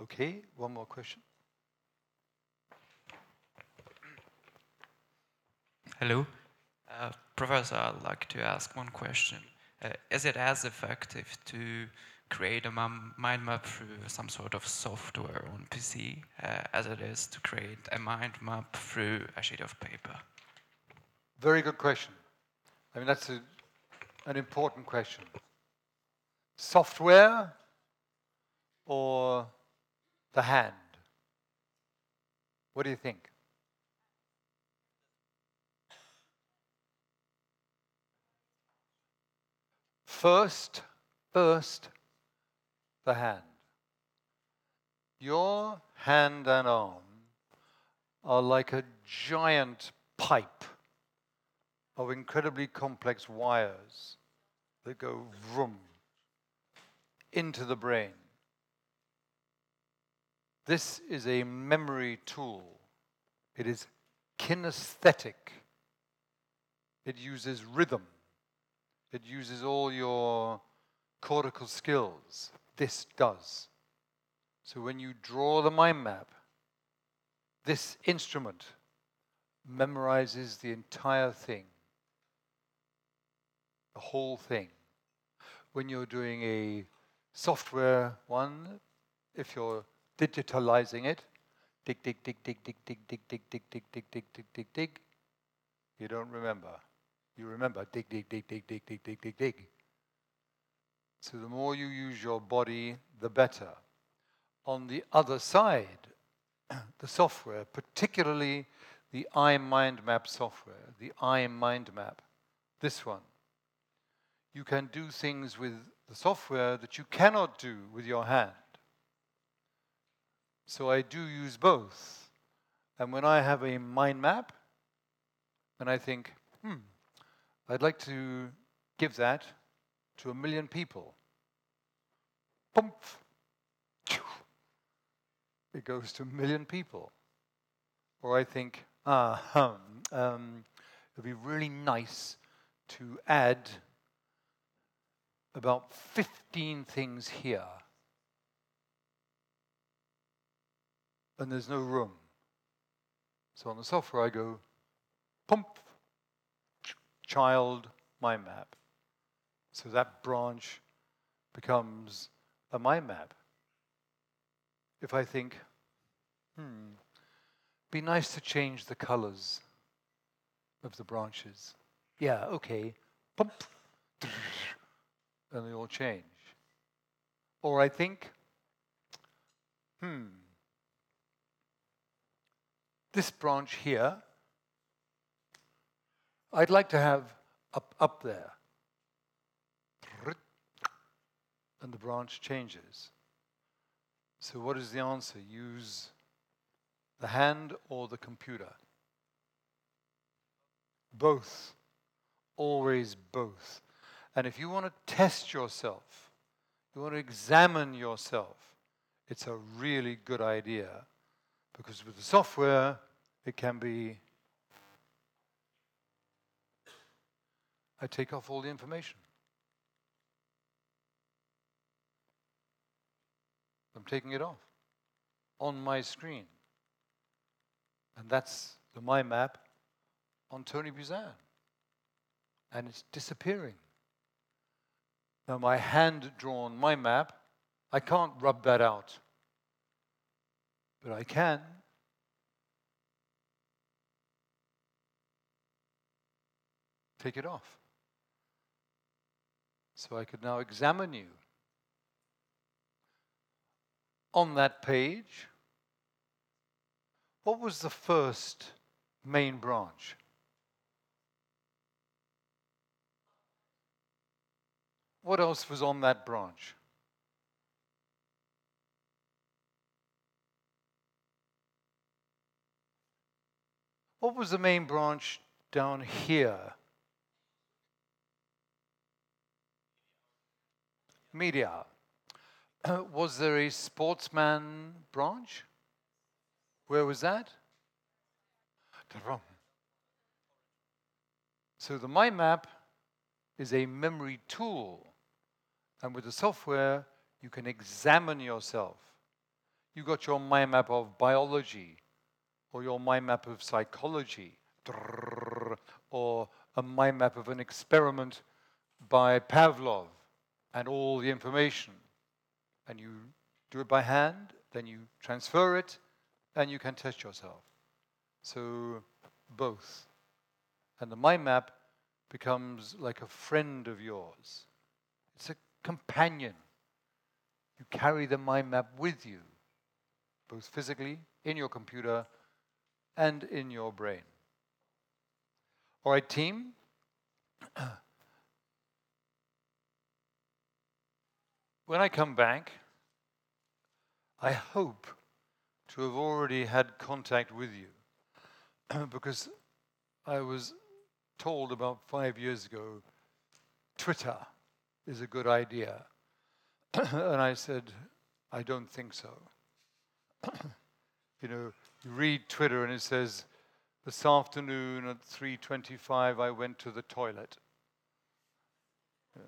Okay, one more question. Hello. Uh, Professor, I'd like to ask one question. Uh, is it as effective to create a mind map through some sort of software on PC uh, as it is to create a mind map through a sheet of paper? Very good question. I mean, that's a, an important question. Software or the hand? What do you think? First, first, the hand. Your hand and arm are like a giant pipe of incredibly complex wires that go vroom into the brain. This is a memory tool. It is kinesthetic. It uses rhythm. It uses all your cortical skills. This does. So when you draw the mind map, this instrument memorizes the entire thing, the whole thing. When you're doing a software one, if you're digitalizing it, dig, dig, dig, dig, dig, dig, dig, dig, dig, dig, dig, dig, dig, dig, dig, you don't remember. You remember dig, dig, dig, dig, dig, dig, dig, dig, dig. So the more you use your body, the better. On the other side, <clears throat> the software, particularly the iMindMap software, the iMindMap, this one, you can do things with the software that you cannot do with your hand. So I do use both. And when I have a mind map, and I think, hmm, I'd like to give that to a million people. Pump. It goes to a million people. Or I think, ah, um, um, it'd be really nice to add about 15 things here. And there's no room. So on the software, I go, pump, child, mind map. So that branch becomes a mind map. If I think, hmm, be nice to change the colors of the branches. Yeah, okay. Pump. And they all change. Or I think, hmm, this branch here, I'd like to have up, up there. And the branch changes. So, what is the answer? Use the hand or the computer? Both. Always both. And if you want to test yourself, you want to examine yourself, it's a really good idea. Because with the software, it can be I take off all the information. I'm taking it off on my screen. And that's the mind map on Tony Buzan. And it's disappearing. Now, my hand drawn mind map, I can't rub that out. But I can take it off. So I could now examine you. On that page, what was the first main branch? What else was on that branch? What was the main branch down here? Media. <clears throat> was there a sportsman branch? Where was that? So the mind map is a memory tool. And with the software, you can examine yourself. You got your mind map of biology, or your mind map of psychology, or a mind map of an experiment by Pavlov and all the information. And you do it by hand, then you transfer it, and you can test yourself. So, both. And the mind map becomes like a friend of yours, it's a companion. You carry the mind map with you, both physically, in your computer, and in your brain. All right, team. <clears throat> when I come back, I hope to have already had contact with you <clears throat> because I was told about five years ago Twitter is a good idea. <clears throat> and I said, I don't think so. <clears throat> you know, you read Twitter and it says, this afternoon at 3.25 I went to the toilet. Yeah.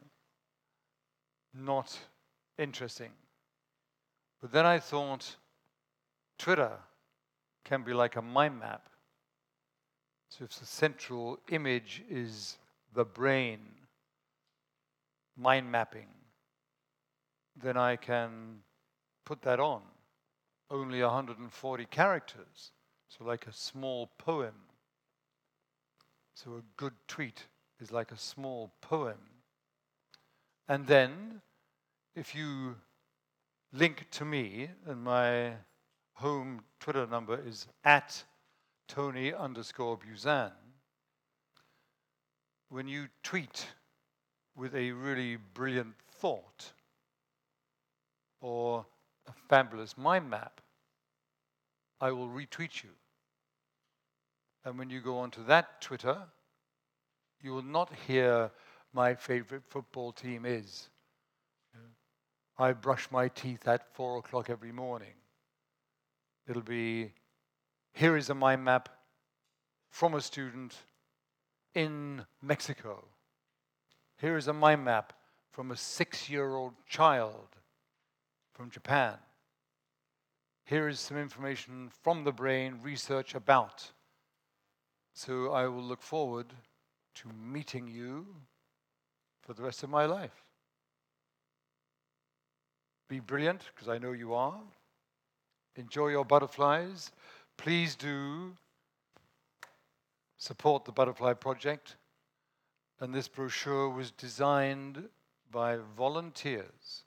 Not interesting. But then I thought, Twitter can be like a mind map. So if the central image is the brain, mind mapping, then I can put that on. Only 140 characters, so like a small poem. So a good tweet is like a small poem. And then, if you link to me, and my home Twitter number is at Tony underscore Buzan. When you tweet with a really brilliant thought or a fabulous mind map, I will retweet you. And when you go onto that Twitter, you will not hear my favorite football team is. I brush my teeth at four o'clock every morning. It'll be here is a mind map from a student in Mexico. Here is a mind map from a six year old child from Japan. Here is some information from the brain, research about. So I will look forward to meeting you for the rest of my life. Be brilliant, because I know you are. Enjoy your butterflies. Please do support the Butterfly Project. And this brochure was designed by volunteers,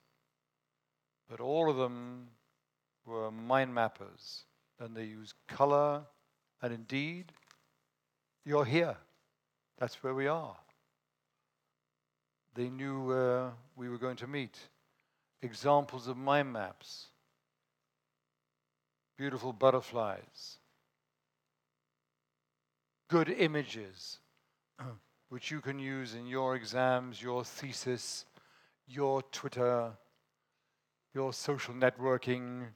but all of them were mind mappers, and they use color, and indeed, you're here. That's where we are. They knew where we were going to meet. Examples of mind maps. Beautiful butterflies, good images, <clears throat> which you can use in your exams, your thesis, your Twitter, your social networking.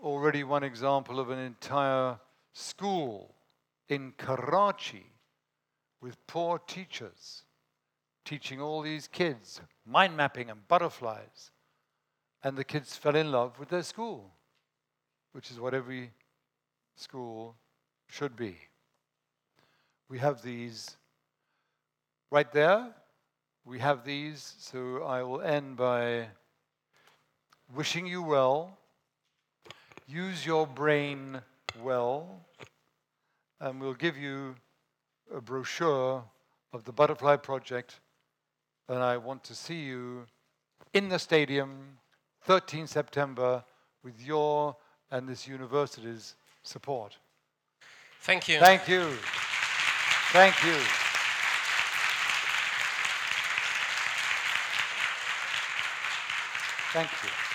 Already, one example of an entire school in Karachi with poor teachers teaching all these kids mind mapping and butterflies and the kids fell in love with their school, which is what every school should be. We have these right there. We have these, so I will end by wishing you well. Use your brain well, and we'll give you a brochure of the Butterfly Project. And I want to see you in the stadium 13 September with your and this university's support. Thank you. Thank you. Thank you. Thank you.